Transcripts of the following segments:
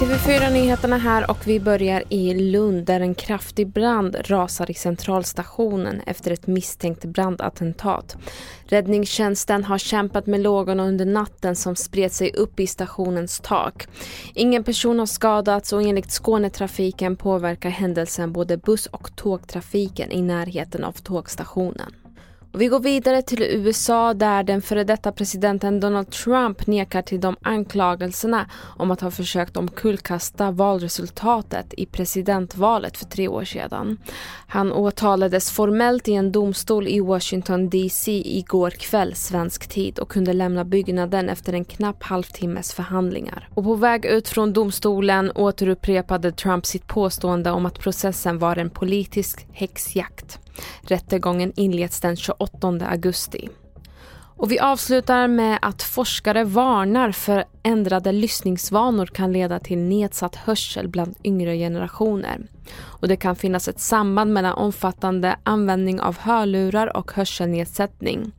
TV4-nyheterna här och vi börjar i Lund där en kraftig brand rasar i centralstationen efter ett misstänkt brandattentat. Räddningstjänsten har kämpat med lågorna under natten som spred sig upp i stationens tak. Ingen person har skadats och enligt Skånetrafiken påverkar händelsen både buss och tågtrafiken i närheten av tågstationen. Vi går vidare till USA där den före detta presidenten Donald Trump nekar till de anklagelserna om att ha försökt omkullkasta valresultatet i presidentvalet för tre år sedan. Han åtalades formellt i en domstol i Washington DC igår kväll svensk tid och kunde lämna byggnaden efter en knapp halvtimmes förhandlingar. Och på väg ut från domstolen återupprepade Trump sitt påstående om att processen var en politisk häxjakt. Rättegången inleds den 28 augusti. Och vi avslutar med att forskare varnar för ändrade lyssningsvanor kan leda till nedsatt hörsel bland yngre generationer. Och det kan finnas ett samband mellan omfattande användning av hörlurar och hörselnedsättning.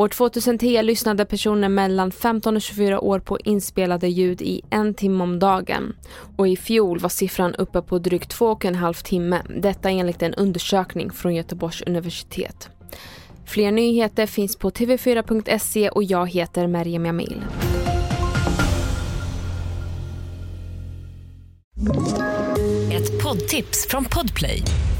År 2010 lyssnade personer mellan 15 och 24 år på inspelade ljud i en timme om dagen. Och i fjol var siffran uppe på drygt två och en halv timme. Detta enligt en undersökning från Göteborgs universitet. Fler nyheter finns på tv4.se och jag heter Merjem Jamil. Ett poddtips från Podplay.